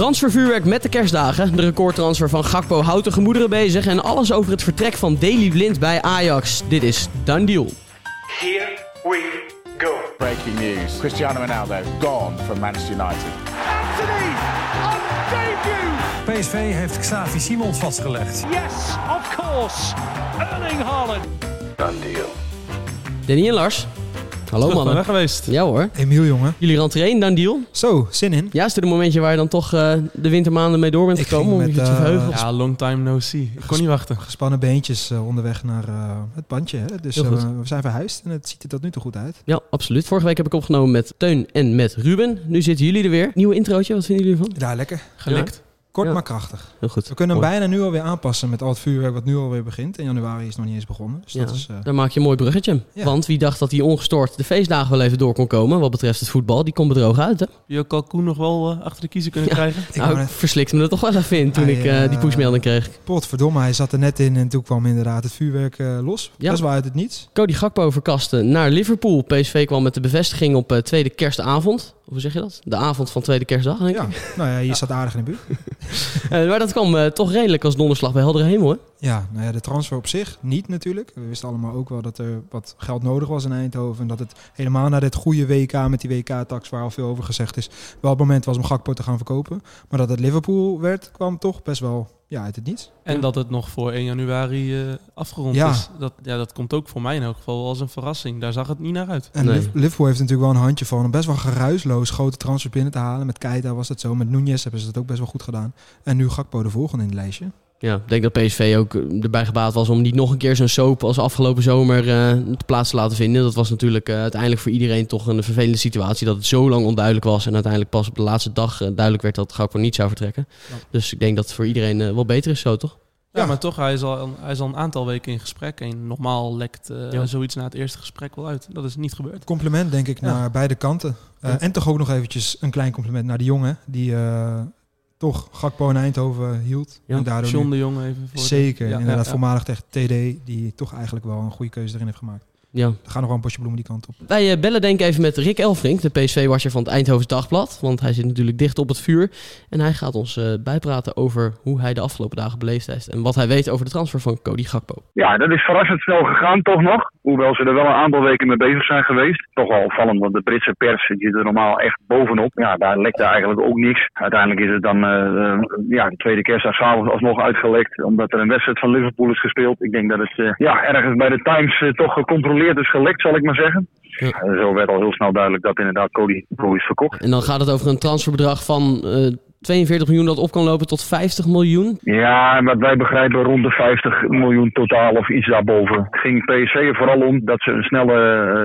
Transfervuurwerk met de kerstdagen. De recordtransfer van Gakpo houdt de gemoederen bezig. En alles over het vertrek van Daley Blind bij Ajax. Dit is Done Deal. Here we go. Breaking news. Cristiano Ronaldo gone from Manchester United. Anthony on debut. PSV heeft Xavi Simons vastgelegd. Yes, of course. Erling Haaland. Danny en Lars. Hallo Terug mannen. geweest. Ja hoor. Emiel, jongen. Jullie rentree in Done Deal. Zo, zin in. Ja, is dit een momentje waar je dan toch eh, de wintermaanden mee door bent Ik gekomen? ging Om met, je te eh, verheugen? Ja, long time no see. Ik kon niet wachten. Gespannen beentjes eh, onderweg naar eh, het bandje. Hè? Dus Heel eh, we zijn verhuisd en het ziet er tot nu toe goed uit. Ja, absoluut. Vorige week heb ik opgenomen met Teun en met Ruben. Nu zitten jullie er weer. Nieuwe introotje, wat vinden jullie ervan? Ja, lekker. Gelikt. Kort Ja. maar krachtig. Heel goed. We kunnen hem Mooi. bijna nu alweer aanpassen met al het vuurwerk wat nu alweer begint. In januari is het nog niet eens begonnen. Dus Ja, dat is... eh, daar maak je een mooi bruggetje. Ja. Want wie dacht dat hij ongestoord de feestdagen wel even door kon komen, wat betreft het voetbal, die komt bedrogen uit, hè? Heb je ook Kalkoen nog wel eh, achter de kiezer kunnen Ja. krijgen? ik nou, ik verslikte me er toch wel even in toen Hij, ik eh, die pushmelding kreeg. Potverdomme, hij zat er net in en toen kwam inderdaad het vuurwerk eh, los. Ja. Best wel uit het niets. Cody Gakpo verkaste naar Liverpool. PSV kwam met de bevestiging op eh, tweede kerstavond. Hoe zeg je dat? De avond van tweede kerstdag, denk ik. Ja, nou ja, je zat aardig in de buurt. Eh, maar dat kwam eh, toch redelijk als donderslag bij heldere hemel, hè? Ja, nou ja, de transfer op zich niet natuurlijk. We wisten allemaal ook wel dat er wat geld nodig was in Eindhoven. En dat het helemaal na dit goede WK met die WK-tax, waar al veel over gezegd is, wel het moment was om Gakpo te gaan verkopen. Maar dat het Liverpool werd, kwam toch best wel ja, uit het niets. En dat het nog voor 1 januari eh, afgerond Ja. is. Dat, ja, dat komt ook voor mij in elk geval als een verrassing. Daar zag het niet naar uit. En Nee. Liverpool heeft natuurlijk wel een handje van een best wel geruisloos grote transfer binnen te halen. Met Keita was dat zo, met Nunez hebben ze dat ook best wel goed gedaan. En nu Gakpo de volgende in het lijstje. Ja, ik denk dat PSV ook eh, erbij gebaat was om niet nog een keer zo'n soap als afgelopen zomer eh te plaats te laten vinden. Dat was natuurlijk eh, uiteindelijk voor iedereen toch een vervelende situatie. Dat het zo lang onduidelijk was en uiteindelijk pas op de laatste dag duidelijk werd dat Gakpo niet zou vertrekken. Ja. Dus ik denk dat het voor iedereen wel beter is zo, toch? Ja, Ja. maar toch, hij is, al, hij is al een aantal weken in gesprek. En normaal lekt eh, Ja. zoiets na het eerste gesprek wel uit. Dat is niet gebeurd. Compliment denk ik Ja. naar beide kanten. Eh, Ja. En toch ook nog eventjes een klein compliment naar de jongen die eh, toch Gakpo in Eindhoven hield. Ja, en daardoor John de Jong even voor. de- Zeker, Ja, inderdaad ja. voormalig tegen TD, die toch eigenlijk wel een goede keuze erin heeft gemaakt. Ja. Er gaat nog wel een bosje bloemen die kant op. Wij eh, bellen denk ik even met Rick Elfrink, de PSV-watcher van het Eindhovens Dagblad. Want hij zit natuurlijk dicht op het vuur. En hij gaat ons eh, bijpraten over hoe hij de afgelopen dagen beleefd heeft. En wat hij weet over de transfer van Cody Gakpo. Ja, dat is verrassend snel gegaan toch nog. Hoewel ze er wel een aantal weken mee bezig zijn geweest. Toch wel opvallend, want de Britse pers die zit er normaal echt bovenop. Ja, daar lekte eigenlijk ook niks. Uiteindelijk is het dan eh, eh, ja, de tweede kerstdag s'avonds alsnog uitgelekt. Omdat er een wedstrijd van Liverpool is gespeeld. Ik denk dat het eh, ja, ergens bij de Times toch gecontroleerd is gelekt, zal ik maar zeggen. Ja. Zo werd al heel snel duidelijk dat inderdaad Cody Gakpo is verkocht. En dan gaat het over een transferbedrag van eh 42 miljoen dat op kan lopen tot 50 miljoen. Ja, wat wij begrijpen rond de 50 miljoen totaal of iets daarboven. Het ging PSV er vooral om dat ze een snelle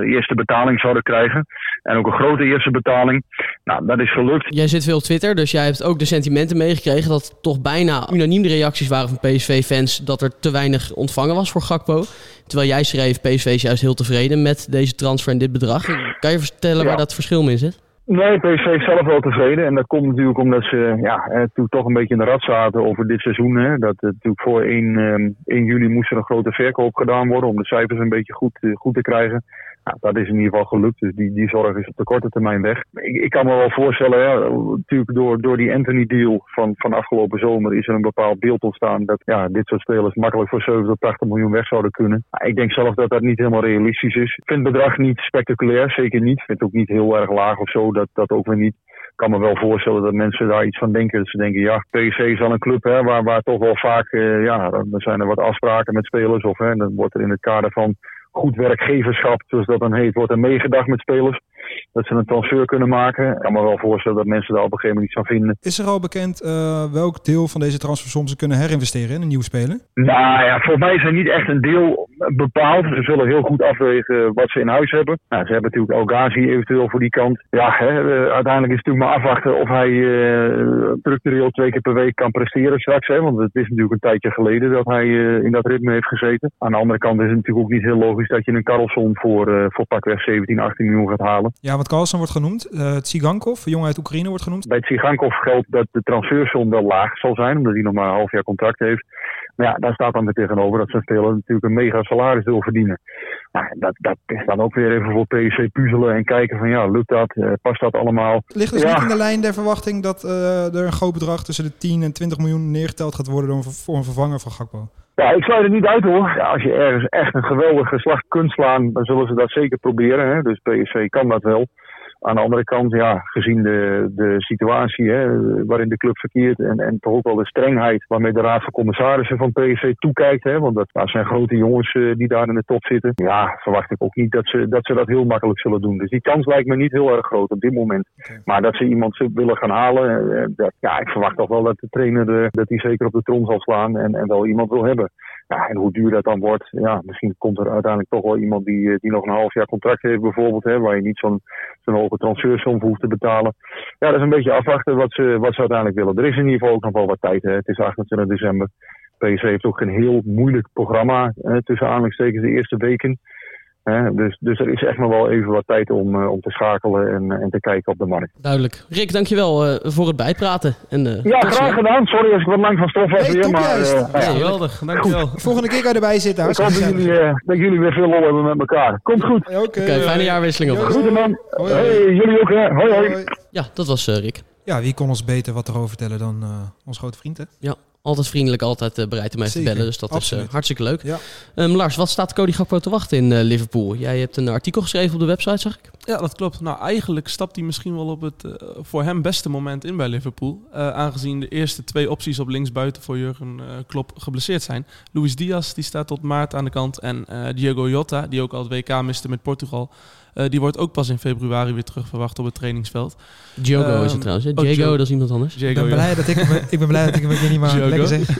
eh, eerste betaling zouden krijgen. En ook een grote eerste betaling. Nou, dat is gelukt. Jij zit veel op Twitter, dus jij hebt ook de sentimenten meegekregen dat toch bijna unaniem de reacties waren van PSV-fans dat er te weinig ontvangen was voor Gakpo. Terwijl jij schreef, PSV is juist heel tevreden met deze transfer en dit bedrag. Kan je vertellen Ja. waar dat verschil in zit? Nee, PSV is zelf wel tevreden. En dat komt natuurlijk omdat ze ja, eh, natuurlijk toch een beetje in de rat zaten over dit seizoen. Hè. Dat eh, natuurlijk voor 1, ehm, 1 juli moest er een grote verkoop gedaan worden om de cijfers een beetje goed, eh, goed te krijgen. Nou, dat is in ieder geval gelukt, dus die, die zorg is op de korte termijn weg. Ik, kan me wel voorstellen, ja, natuurlijk door, door die Anthony-deal van, van afgelopen zomer is er een bepaald beeld ontstaan dat ja, dit soort spelers makkelijk voor 70 tot 80 miljoen weg zouden kunnen. Maar ik denk zelf dat dat niet helemaal realistisch is. Ik vind het bedrag niet spectaculair, zeker niet. Ik vind het ook niet heel erg laag of zo, dat, dat ook weer niet. Ik kan me wel voorstellen dat mensen daar iets van denken. Dat ze denken, ja, PSV is wel een club hè, waar, waar toch wel vaak, eh, ja, dan zijn er wat afspraken met spelers. Of hè, dan wordt er in het kader van goed werkgeverschap, zoals dat dan heet, wordt er meegedacht met spelers. Dat ze een transfer kunnen maken. Ik kan me wel voorstellen dat mensen daar op een gegeven moment iets van vinden. Is er al bekend eh, welk deel van deze transfersom ze kunnen herinvesteren in een nieuwe speler? Nou ja, voor mij is er niet echt een deel bepaald. Ze zullen heel goed afwegen wat ze in huis hebben. Nou, ze hebben natuurlijk El Ghazi eventueel voor die kant. Ja, hè, eh, uiteindelijk is het natuurlijk maar afwachten of hij eh, structureel twee keer per week kan presteren straks. Hè, want het is natuurlijk een tijdje geleden dat hij in dat ritme heeft gezeten. Aan de andere kant is het natuurlijk ook niet heel logisch dat je een Karlsson voor, voor pakweg 17, 18 miljoen gaat halen. Ja, wat Carlsen wordt genoemd. eh Tsigankov, een jongen uit Oekraïne, wordt genoemd. Bij Tsigankov geldt dat de transfersom wel laag zal zijn, omdat hij nog maar een half jaar contract heeft. Maar ja, daar staat dan weer tegenover dat zijn speler natuurlijk een mega salaris wil verdienen. Nou, dat, dat is dan ook weer even voor PSV puzzelen en kijken van ja, lukt dat? Uh, past dat allemaal? Ligt dus ja. niet in de lijn der verwachting dat uh, er een groot bedrag tussen de 10 en 20 miljoen neergeteld gaat worden voor een vervanger van Gakpo? Ja, ik sluit het niet uit hoor. Als je ergens echt een geweldige slag kunt slaan, dan zullen ze dat zeker proberen. Hè? Dus PSV kan dat wel. Aan de andere kant, ja, gezien de, de situatie hè, waarin de club verkeert en, en toch ook wel de strengheid waarmee de Raad van Commissarissen van PSV toekijkt, hè, want dat, zijn grote jongens uh, die daar in de top zitten, ja, verwacht ik ook niet dat ze, dat ze dat heel makkelijk zullen doen. Dus die kans lijkt me niet heel erg groot op dit moment. Okay. Maar dat ze iemand willen gaan halen, uh, dat, ja, ik verwacht toch wel dat de trainer uh, dat hij zeker op de trom zal slaan en, en wel iemand wil hebben. Ja, en hoe duur dat dan wordt, ja, misschien komt er uiteindelijk toch wel iemand die, die nog een half jaar contract heeft bijvoorbeeld, hè, waar je niet zo'n zo'n hoge transfersom voor hoeft te betalen. Ja, dat is een beetje afwachten wat ze, wat ze uiteindelijk willen. Er is in ieder geval ook nog wel wat tijd. Hè. Het is 28 december. PSV heeft ook een heel moeilijk programma hè, tussen aanhalingstekens de eerste weken. Dus, dus er is echt nog wel even wat tijd om, uh, om te schakelen en, en te kijken op de markt. Duidelijk. Rick, dankjewel uh, voor het bijpraten. En, uh, ja, graag gedaan. Sorry als ik wat lang van stof was nee, weer. Maar, ja, geweldig. Dankjewel. Volgende keer kan je erbij zitten. Ik hoop dat jullie, dat jullie weer veel lol hebben met elkaar. Komt goed. Oké, okay, okay, fijne jaarwisseling. Groeten man. Hoi, hoi. Hey, jullie ook hè. Hoi hoi. Ja, dat was Rick. Ja, wie kon ons beter wat erover vertellen dan ons grote vriend hè? Ja. Altijd vriendelijk, altijd uh, bereid om even Zeker, te bellen. Dus dat absoluut. is uh, hartstikke leuk. Ja. Um, Lars, wat staat Cody Gakpo te wachten in uh, Liverpool? Jij hebt een artikel geschreven op de website, zag ik. Ja, dat klopt. Nou, eigenlijk stapt hij misschien wel op het voor hem beste moment in bij Liverpool. aangezien de eerste twee opties op linksbuiten voor Jurgen Klopp geblesseerd zijn. Luis Diaz, die staat tot maart aan de kant. En Diego Jota, die ook al het WK miste met Portugal. Uh, die wordt ook pas in februari weer terug verwacht op het trainingsveld. Diogo um, is het trouwens. Hè? Diego, oh, dat is iemand anders. Diego, ik, ben blij dat ik, ik ben blij dat ik hem weer niet meer lekker zeg.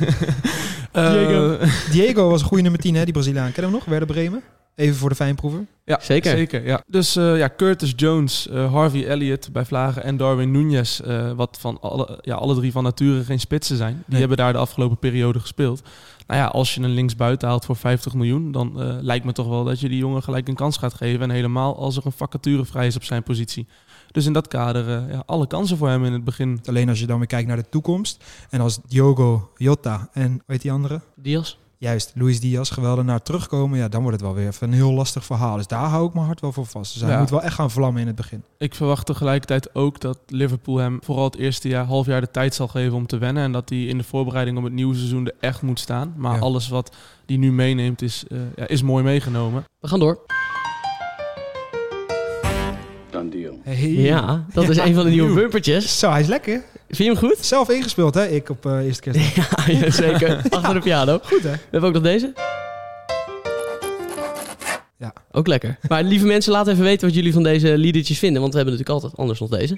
uh, Diego. Diego was een goede nummer 10, hè, die Braziliaan. Ken je hem nog? Werder Bremen? Even voor de fijnproever. Ja, zeker. zeker ja. Dus uh, ja, Curtis Jones, uh, Harvey Elliott bij Vlagen en Darwin Nunez, uh, wat van alle, ja, alle drie van nature geen spitsen zijn. Die Nee. hebben daar de afgelopen periode gespeeld. Nou ja, als je een linksbuiten haalt voor 50 miljoen, dan uh, lijkt me toch wel dat je die jongen gelijk een kans gaat geven. En helemaal als er een vacature vrij is op zijn positie. Dus in dat kader, uh, ja, alle kansen voor hem in het begin. Alleen als je dan weer kijkt naar de toekomst. En als Diogo, Jota en weet die andere? Diaz? Juist, Luis Diaz geweldig naar terugkomen. Ja, dan wordt het wel weer even een heel lastig verhaal. Dus daar hou ik mijn hart wel voor vast. Dus hij Ja. moet wel echt gaan vlammen in het begin. Ik verwacht tegelijkertijd ook dat Liverpool hem vooral het eerste jaar, half jaar de tijd zal geven om te wennen. En dat hij in de voorbereiding op het nieuwe seizoen er echt moet staan. Maar Ja. alles wat hij nu meeneemt is, uh, ja, is mooi meegenomen. We gaan door. Hey. Ja, dat is een van de nieuwe bumpertjes. Zo, hij is lekker. Vind je hem goed? Zelf ingespeeld, hè? Ik op eh eerste kerst. Ja, ja, zeker. Achter de piano. Goed, hè? We hebben ook nog deze. Ja. Ook lekker. Maar lieve mensen, laat even weten wat jullie van deze liedertjes vinden. Want we hebben natuurlijk altijd anders nog deze.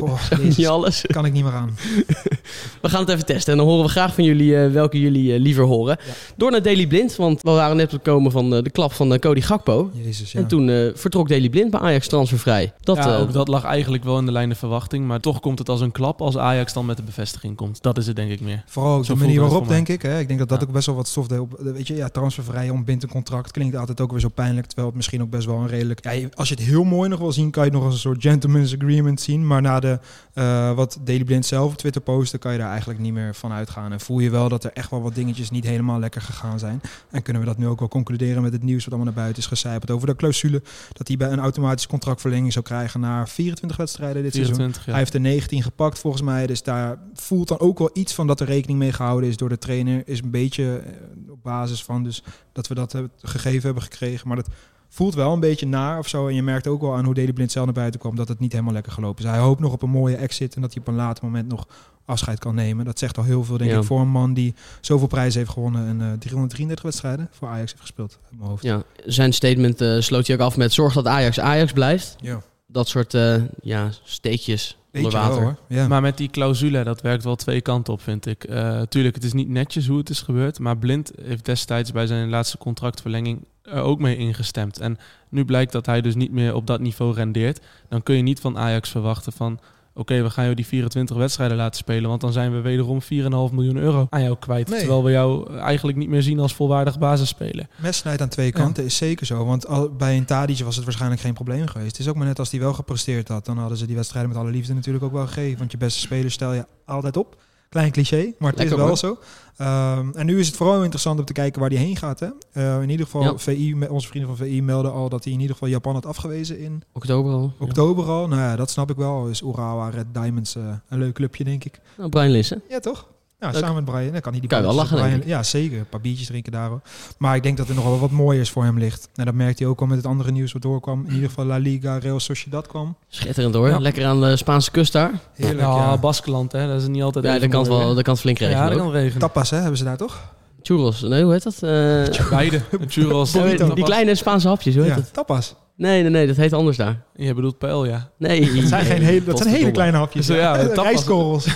Oh, Niet jezus, alles. kan ik niet meer aan. We gaan het even testen. En dan horen we graag van jullie eh, welke jullie eh, liever horen. Ja. Door naar Daily Blind. Want we waren net gekomen van eh, de klap van Cody Gakpo. Jezus, ja. En toen eh, vertrok Daily Blind bij Ajax transfervrij. Dat, ja, eh, ook dat lag eigenlijk wel in de lijn de verwachting. Maar toch komt het als een klap als Ajax dan met de bevestiging komt. Dat is het denk ik meer. Vooral de manier waarop, denk ik. Hè? Ik denk dat dat Ja. ook best wel wat stof deed op. Weet je, ja, transfervrij, ontbindt een contract. Klinkt altijd ook weer zo pijnlijk. Terwijl het misschien ook best wel een redelijk... Als je het heel mooi nog wil zien, kan je het nog als een soort gentleman's agreement zien. Maar na de, eh, wat Daily Blind zelf op Twitter postte, kan je daar eigenlijk niet meer van uitgaan. En voel je wel dat er echt wel wat dingetjes niet helemaal lekker gegaan zijn. En kunnen we dat nu ook wel concluderen met het nieuws wat allemaal naar buiten is gecijpeld. Over de clausule dat hij bij een automatische contractverlenging zou krijgen na 24 wedstrijden dit seizoen. 24 Hij heeft er 19 gepakt volgens mij. Dus daar voelt dan ook wel iets van dat er rekening mee gehouden is door de trainer. Is een beetje eh, op basis van dus dat we dat gegeven hebben gekregen. Maar dat voelt wel een beetje naar of zo. En je merkt ook wel aan hoe Deli Blind zelf naar buiten kwam dat het niet helemaal lekker gelopen is. Hij hoopt nog op een mooie exit en dat hij op een later moment nog afscheid kan nemen. Dat zegt al heel veel denk Ja. ik voor een man die zoveel prijzen heeft gewonnen en eh 333 wedstrijden voor Ajax heeft gespeeld. In mijn hoofd. ja, zijn statement eh, sloot hij ook af met zorg dat Ajax Ajax blijft. Ja. Dat soort eh, ja, steekjes onder wel. Ja. Maar met die clausule, dat werkt wel twee kanten op, vind ik. Eh tuurlijk, het is niet netjes hoe het is gebeurd. Maar Blind heeft destijds bij zijn laatste contractverlenging er ook mee ingestemd. En nu blijkt dat hij dus niet meer op dat niveau rendeert. Dan kun je niet van Ajax verwachten van... Oké, we gaan jou die 24 wedstrijden laten spelen. Want dan zijn we wederom 4,5 miljoen euro aan jou kwijt. Nee. Terwijl we jou eigenlijk niet meer zien als volwaardig basisspeler. Mes snijdt aan twee kanten, is zeker zo. Want al, bij een Tadic was het waarschijnlijk geen probleem geweest. Het is ook maar net als die wel gepresteerd had. Dan hadden ze die wedstrijden met alle liefde natuurlijk ook wel gegeven. Want je beste speler stel je altijd op. Klein cliché, maar het Lekker, is wel hoor. zo. Ehm, en nu is het vooral interessant om te kijken waar hij heen gaat. Hè? Eh, in ieder geval, Ja. VI, onze vrienden van VI melden al dat hij in ieder geval Japan had afgewezen in Oktober al. Ja. oktober al. Nou ja, dat snap ik wel. Is Urawa Red Diamonds eh, een leuk clubje, denk ik. Nou, Brian Lissen. Ja, toch? Ja, Leuk. samen met Brian. Dan kan hij die Kan je wel lachen, Brian- Ja, zeker. Een paar biertjes drinken daar. hoor. Maar ik denk dat er nog wel wat mooiers voor hem ligt. En dat merkte hij ook al met het andere nieuws wat doorkwam. In ieder geval La Liga, Real Sociedad kwam. Schitterend hoor. Ja. Lekker aan de Spaanse kust daar. Heerlijk, ja, ja. Baskeland, hè, dat is niet altijd Ja, dat kan, wel, dat kan flink regenen Ja, dat kan regenen. Tapas, hè, hebben ze daar toch? Churros. Nee, hoe heet dat? Eh, Beide. Churros. die, die kleine Spaanse hapjes, hoe heet Ja, dat? tapas. Nee, nee, nee, dat heet anders daar. Je bedoelt pijl, ja. Nee. Dat zijn, geen hele, dat zijn hele kleine hapjes. Zo, ja. Rijstkorrels.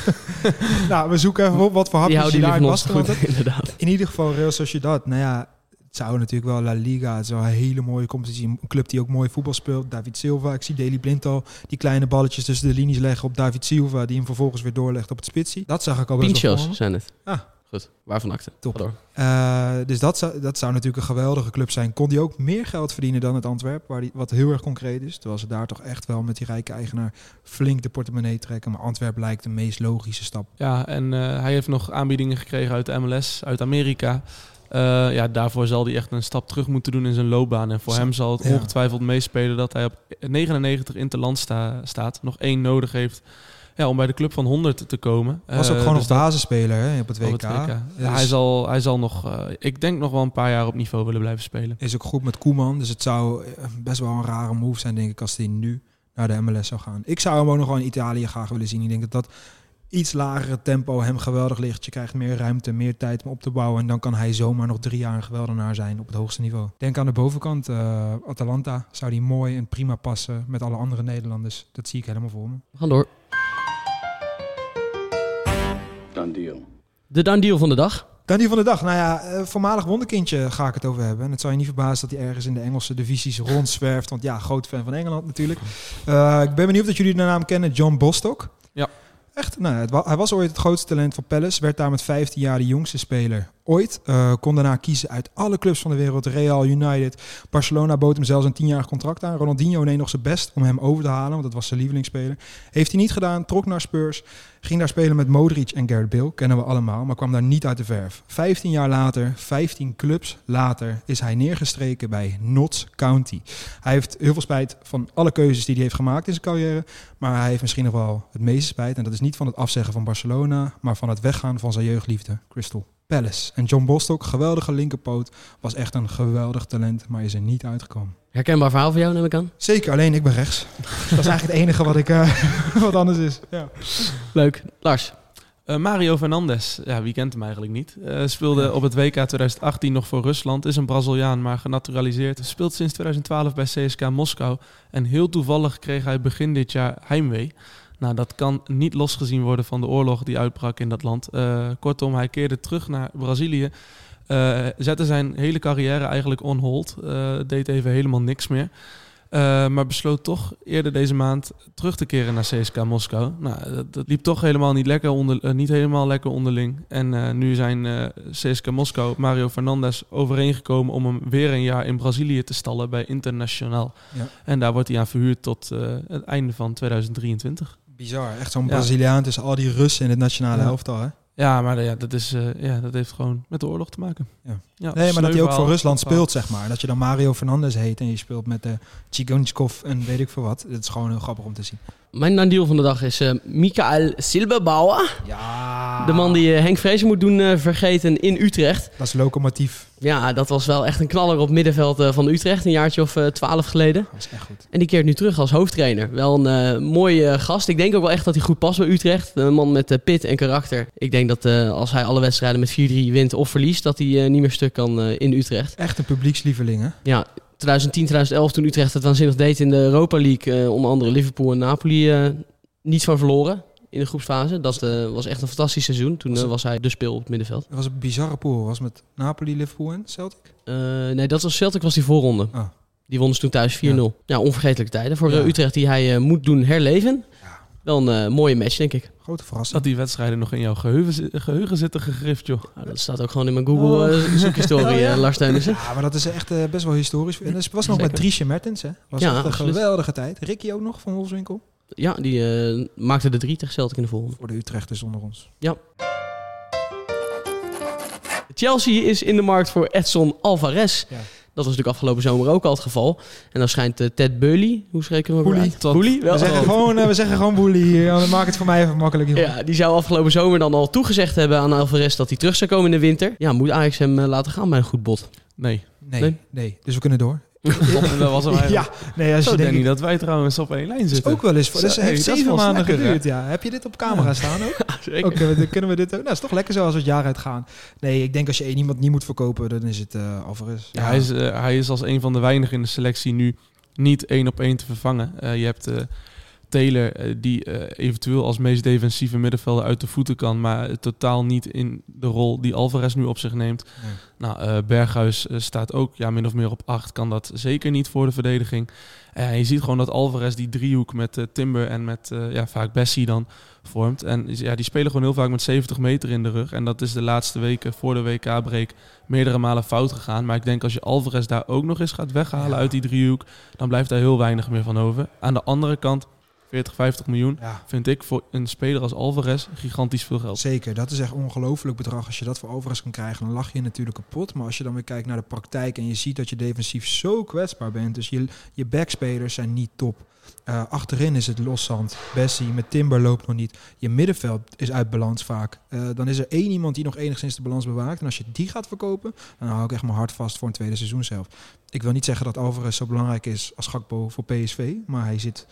nou, we zoeken even op wat voor Die hapjes je houden daar Baskeland goed, inderdaad. In ieder geval Real Sociedad. Nou ja, het zou natuurlijk wel La Liga. Het is wel een hele mooie competitie. Een club die ook mooi voetbal speelt. David Silva. Ik zie Daley Blind al die kleine balletjes tussen de linies leggen op David Silva. Die hem vervolgens weer doorlegt op het spitsie. Dat zag ik al best Pinchos zijn het. Ah. Goed, waarvan akte. Top. Eh, dus dat zou, dat zou natuurlijk een geweldige club zijn. Kon die ook meer geld verdienen dan het Antwerp, waar die, wat heel erg concreet is. Terwijl ze daar toch echt wel met die rijke eigenaar flink de portemonnee trekken. Maar Antwerp lijkt de meest logische stap. Ja, en eh, hij heeft nog aanbiedingen gekregen uit de MLS, uit Amerika. Eh, ja, daarvoor zal hij echt een stap terug moeten doen in zijn loopbaan. En voor hem zal het ja. ongetwijfeld meespelen dat hij op 99 interland sta, staat. Nog één nodig heeft ja, om bij de club van 100 te komen. Was ook Eh, gewoon dus nog basisspeler hè, op het WK. op het WK. Ja, Dus hij, zal, hij zal nog, eh, ik denk nog wel een paar jaar op niveau willen blijven spelen. Is ook goed met Koeman. Dus het zou eh, best wel een rare move zijn, denk ik, als hij nu naar de MLS zou gaan. Ik zou hem ook nog wel in Italië graag willen zien. Ik denk dat dat iets lagere tempo hem geweldig ligt. Je krijgt meer ruimte, meer tijd om op te bouwen. En dan kan hij zomaar nog drie jaar een geweldenaar zijn op het hoogste niveau. Denk aan de bovenkant. eh, Atalanta zou die mooi en prima passen met alle andere Nederlanders. Dat zie ik helemaal voor me. Gaan door. Done deal. De done deal van de dag. Dan die van de dag. Nou ja, eh, voormalig wonderkindje ga ik het over hebben. En het zou je niet verbazen dat hij ergens in de Engelse divisies rondzwerft. Want ja, groot fan van Engeland natuurlijk. Eh, ik ben benieuwd dat jullie de naam kennen. John Bostock. Ja. Echt, nou, het wa- hij was ooit het grootste talent van Palace. Werd daar met 15 jaar de jongste speler ooit. Eh, kon daarna kiezen uit alle clubs van de wereld. Real, United. Barcelona bood hem zelfs een 10-jarig contract aan. Ronaldinho deed nog zijn best om hem over te halen. Want dat was zijn lievelingsspeler. Heeft hij niet gedaan. Trok naar Spurs. Ging daar spelen met Modric en Gareth Bale, kennen we allemaal, maar kwam daar niet uit de verf. 15 jaar later, 15 clubs later, is hij neergestreken bij Notts County. Hij heeft heel veel spijt van alle keuzes die hij heeft gemaakt in zijn carrière, maar hij heeft misschien nog wel het meeste spijt. En dat is niet van het afzeggen van Barcelona, maar van het weggaan van zijn jeugdliefde, Crystal Palace. En John Bostock, geweldige linkerpoot, was echt een geweldig talent, maar is er niet uitgekomen. Herkenbaar verhaal voor jou, neem ik aan. Zeker, alleen ik ben rechts. dat is eigenlijk het enige wat, ik, eh, wat anders is. Ja. Leuk. Lars. Eh, Mario Fernandes, ja, wie kent hem eigenlijk niet? Eh, speelde op het WK 2018 nog voor Rusland. Is een Braziliaan, maar genaturaliseerd. Speelt sinds 2012 bij CSK Moskou. En heel toevallig kreeg hij begin dit jaar heimwee. Nou, dat kan niet losgezien worden van de oorlog die uitbrak in dat land. Eh, kortom, hij keerde terug naar Brazilië. Eh, zette zijn hele carrière eigenlijk on hold. Eh, deed even helemaal niks meer. Maar besloot toch eerder deze maand terug te keren naar CSK Moskou. Nou, dat, dat liep toch helemaal niet, lekker onder, niet helemaal lekker onderling. En nu zijn CSK Moskou, Mario Fernandes, overeengekomen om hem weer een jaar in Brazilië te stallen bij Internationaal. Ja. En daar wordt hij aan verhuurd tot het einde van 2023. Bizar, echt zo'n Ja. Braziliaan tussen al die Russen in het nationale Ja. elftal. Hè? Ja, maar ja, dat, is, eh, ja, dat heeft gewoon met de oorlog te maken. Ja. Ja, nee, maar dat hij ook voor. Rusland speelt, zeg maar. Dat je dan Mario Fernandes heet en je speelt met de Chigonchkov en weet ik veel wat. Het is gewoon heel grappig om te zien. Mijn done deal van de dag is eh Mikael Silberbauer. Ja. De man die eh, Henk Vrezen moet doen eh, vergeten in Utrecht. Dat is locomotief. Ja, dat was wel echt een knaller op het middenveld van Utrecht. Een jaartje of twaalf geleden. Dat is echt goed. En die keert nu terug als hoofdtrainer. Wel een mooie gast. Ik denk ook wel echt dat hij goed past bij Utrecht. Een man met pit en karakter. Ik denk dat als hij alle wedstrijden met 4-3 wint of verliest... dat hij niet meer stuk kan in Utrecht. Echt een publiekslieveling, hè? Ja, 2010, 2011 toen Utrecht het waanzinnig deed in de Europa League. eh, onder andere Liverpool en Napoli eh niets van verloren in de groepsfase. Dat eh, was echt een fantastisch seizoen. Toen eh, was hij de speel op het middenveld. Dat was een bizarre pool. Was met Napoli, Liverpool en Celtic. Nee, dat was Celtic was die voorronde. Ah. Die wonnen ze toen thuis 4-0. Ja, onvergetelijke tijden voor Ja. Utrecht die hij moet doen herleven. Wel een eh, mooie match, denk ik. Grote verrassing. Dat die wedstrijden nog in jouw geheugen, geheugen zitten gegrift, joh. Nou, dat staat ook gewoon in mijn Google eh, zoekhistorie, Oh, ja. eh, Lars Teunissen. Ja, maar dat is echt eh, best wel historisch. En dat was nog Zeker. met Driesje Mertens, hè? Was Ja, echt een geweldige tijd. Ricky ook nog van Wolfswinkel. Ja, die eh, maakte de drie tegen Celtic in de volgende. Voor de Utrechters onder ons. Ja. Chelsea is in de markt voor Edson Alvarez. Ja. Dat was natuurlijk afgelopen zomer ook al het geval. En dan schijnt eh, Ted Bully, hoe spreken we hem Bully. uit? Bully? Wel, We zeggen gewoon, eh, we zeggen gewoon boelie hier. Ja, Maak het voor mij even makkelijk. jongen. Ja, die zou afgelopen zomer dan al toegezegd hebben aan Alvarez dat hij terug zou komen in de winter. Ja, moet Ajax hem eh, laten gaan bij een goed bod? Nee. Nee, Nee? nee, Dus we kunnen door. dat was hem eigenlijk. Ja, nee, als Zo je denk denkt... ik dat wij trouwens op één lijn is zitten. ook wel eens... voor- Dus heeft dat is zeven maanden geduurd, ja. Heb je dit op camera staan ook? Oké, dan kunnen we dit ook... Nou, is toch lekker zo als we het jaar uitgaan. Nee, ik denk als je één iemand niet moet verkopen, dan is het eh Alvarez. Ja, Hij, is, eh, hij is als een van de weinigen in de selectie nu niet één op één te vervangen. Eh, je hebt eh, Taylor, eh, die eh, eventueel als meest defensieve middenvelder uit de voeten kan, maar eh, totaal niet in de rol die Alvarez nu op zich neemt. Nee. Nou, Berghuis staat ook ja, min of meer op 8, kan dat zeker niet voor de verdediging. En je ziet gewoon dat Alvarez die driehoek met Timber en met ja, vaak Bessie dan vormt. En ja, die spelen gewoon heel vaak met 70 meter in de rug. En dat is de laatste weken voor de WK-break meerdere malen fout gegaan. Maar ik denk als je Alvarez daar ook nog eens gaat weghalen Ja. uit die driehoek, dan blijft daar heel weinig meer van over. Aan de andere kant, 40, 50 miljoen, Ja, vind ik voor een speler als Alvarez gigantisch veel geld. zeker. Dat is echt ongelooflijk bedrag. Als je dat voor Alvarez kan krijgen, dan lach je natuurlijk kapot. Maar als je dan weer kijkt naar de praktijk en je ziet dat je defensief zo kwetsbaar bent. Dus je, je backspelers zijn niet top. Eh, achterin is het loszand. Bessie met Timber loopt nog niet. Je middenveld is uit balans vaak. Eh, dan is er één iemand die nog enigszins de balans bewaakt. En als je die gaat verkopen, dan hou ik echt mijn hart vast voor een tweede seizoen zelf. Ik wil niet zeggen dat Alvarez zo belangrijk is als Gakpo voor PSV. Maar hij zit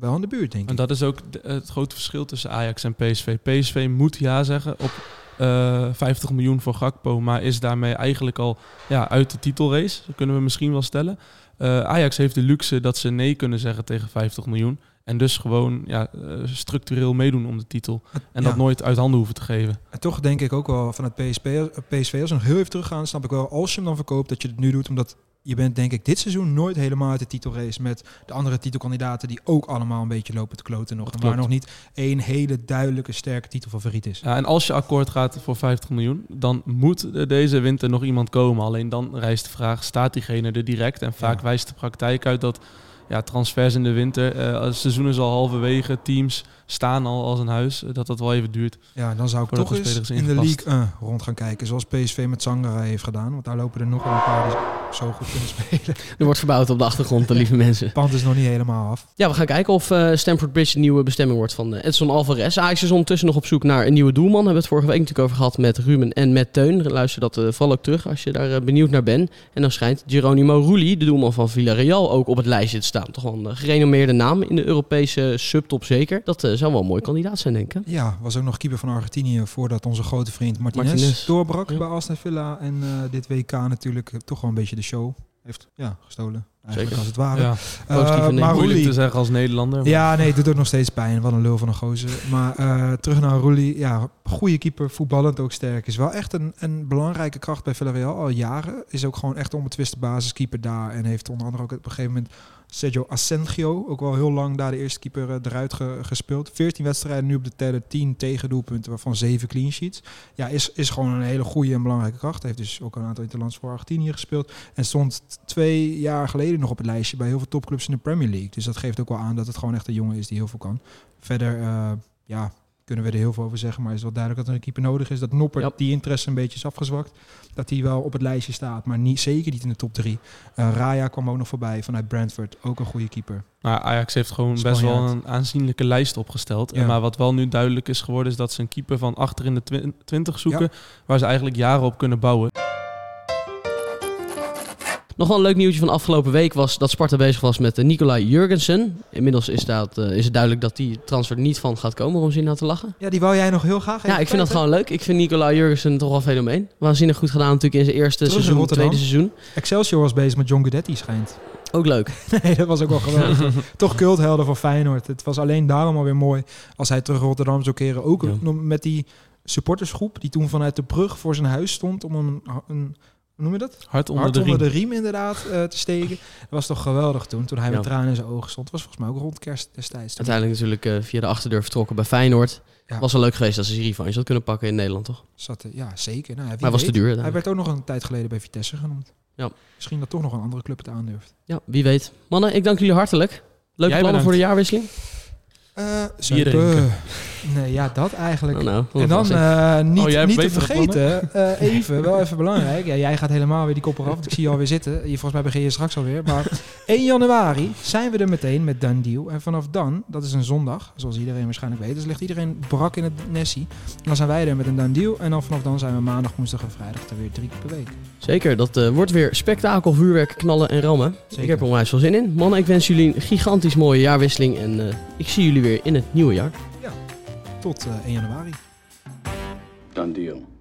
wel in de buurt, denk En ik. dat is ook de- het grote verschil tussen Ajax en PSV. PSV moet ja zeggen op eh 50 miljoen voor Gakpo, maar is daarmee eigenlijk al ja, uit de titelrace. Dat kunnen we misschien wel stellen. Eh, Ajax heeft de luxe dat ze nee kunnen zeggen tegen 50 miljoen. En dus gewoon ja, eh, structureel meedoen om de titel. En Ja. dat nooit uit handen hoeven te geven. En toch denk ik ook wel van het PSV, PSV als we nog heel even teruggaan, snap ik wel als je hem dan verkoopt dat je het nu doet, omdat je bent denk ik dit seizoen nooit helemaal uit de titelrace met de andere titelkandidaten die ook allemaal een beetje lopen te kloten nog. Dat En waar klopt. nog niet één hele duidelijke sterke titelfavoriet is. Ja, en als je akkoord gaat voor 50 miljoen, dan moet deze winter nog iemand komen. Alleen dan rijst de vraag, staat diegene er direct? En vaak Ja. wijst de praktijk uit dat ja, transfers in de winter, eh, als het seizoen is al halverwege, teams staan al als een huis, eh, dat dat wel even duurt. Ja, dan zou ik toch eens spelers in de league eh, rond gaan kijken, zoals PSV met Sangara heeft gedaan. Want daar lopen er nog wel een paar die zo goed kunnen spelen. Er wordt verbouwd op de achtergrond, de lieve mensen. Het pand is nog niet helemaal af. Ja, we gaan kijken of eh Stamford Bridge de nieuwe bestemming wordt van Edson Alvarez. Ajax is ondertussen nog op zoek naar een nieuwe doelman. Hebben we het vorige week natuurlijk over gehad met Ruben en met Teun. Luister dat eh, vooral ook terug als je daar benieuwd naar bent. En dan schijnt Geronimo Rulli, de doelman van Villarreal, ook op het lijstje te staan. Toch wel een eh, gerenommeerde naam in de Europese subtop zeker. Dat eh, zou wel een mooi kandidaat zijn, denk ik. Ja, was ook nog keeper van Argentinië voordat onze grote vriend Martinez, Martinez. doorbrak Ja. bij Aston Villa. En eh, dit WK natuurlijk toch wel een beetje de show heeft ja, gestolen. Eigenlijk Zeker. als het ware. Ja, Eh, maar moeilijk Rulli, te zeggen als Nederlander. maar- ja, nee, het doet ook nog steeds pijn. Wat een lul van een gozer. Maar eh, terug naar Rulli. Ja, goede keeper, voetballend ook sterk. Is wel echt een, een belangrijke kracht bij Villarreal al jaren. Is ook gewoon echt een onbetwiste basiskeeper daar. En heeft onder andere ook op een gegeven moment Sergio Asensio, ook wel heel lang daar de eerste keeper eh, eruit ge- gespeeld. 14 wedstrijden nu op de teller, 10 tegendoelpunten, waarvan 7 clean sheets. Ja, is, is gewoon een hele goede en belangrijke kracht. Heeft dus ook een aantal interlands voor Argentinië gespeeld. En stond twee jaar geleden nog op het lijstje bij heel veel topclubs in de Premier League. Dus dat geeft ook wel aan dat het gewoon echt een jongen is die heel veel kan. Verder, eh, ja, kunnen we er heel veel over zeggen. Maar is wel duidelijk dat er een keeper nodig is. Dat Noppert Ja. die interesse een beetje is afgezwakt. Dat hij wel op het lijstje staat, maar niet, zeker niet in de top 3. Raya kwam ook nog voorbij vanuit Brentford. Ook een goede keeper. Nou, Ajax heeft gewoon best wel een aanzienlijke lijst opgesteld. Ja. En maar wat wel nu duidelijk is geworden, is dat ze een keeper van achter in de twin- 20 zoeken, waar ze eigenlijk jaren op kunnen bouwen. Nog wel een leuk nieuwtje van afgelopen week was dat Sparta bezig was met eh, Nicolai Jurgensen. Inmiddels is, dat, eh, is het duidelijk dat die transfer er niet van gaat komen, om zin aan te lachen. Ja, die wou jij nog heel graag Ja, ik vind dat gewoon leuk. Ik vind Nicolai Jurgensen toch wel een fenomeen. Waanzinnig goed gedaan natuurlijk in zijn eerste Terug seizoen, tweede seizoen. Excelsior was bezig met John Guidetti, schijnt. Ook leuk. Nee, dat was ook wel geweldig. Toch culthelden voor Feyenoord. Het was alleen daarom alweer mooi als hij terug Rotterdam zou keren. Ook Ja. met die supportersgroep die toen vanuit de brug voor zijn huis stond om een, een noem je dat? Hard onder Hard de onder riem. de riem inderdaad eh, te steken. Dat was toch geweldig toen, toen hij Ja. met tranen in zijn ogen stond. was volgens mij ook rond kerst destijds. Toen Uiteindelijk natuurlijk eh, via de achterdeur vertrokken bij Feyenoord. Ja. Was wel leuk geweest als ze die revanche had kunnen pakken in Nederland, toch? zat, ja, zeker. Nou, ja, Maar was te duur. Hij werd ook nog een tijd geleden bij Vitesse genoemd. Ja. Misschien dat toch nog een andere club het aandurft. Ja, wie weet. Mannen, ik dank jullie hartelijk. Leuke Jij plannen voor de jaarwisseling. Eh, drinken. Nee, ja, dat eigenlijk. Oh, nou, wat En dan eh, niet, Oh, niet te vergeten, eh, even, wel even belangrijk. Ja, jij gaat helemaal weer die kop eraf. want Ik zie je alweer zitten. Je, volgens mij begin je straks alweer. Maar 1 januari zijn we er meteen met Done Deal. En vanaf dan, dat is een zondag, zoals iedereen waarschijnlijk weet. Dus ligt iedereen brak in het Nessie. En dan zijn wij er met een Done Deal. En dan vanaf dan zijn we maandag, woensdag en vrijdag er weer drie keer per week. Zeker, dat eh, wordt weer spektakel, vuurwerk, knallen en rammen. Zeker. Ik heb er onwijs veel zin in. Mannen, ik wens jullie een gigantisch mooie jaarwisseling. En eh, ik zie jullie weer in het nieuwe jaar. Tot eh, 1 januari. Done deal.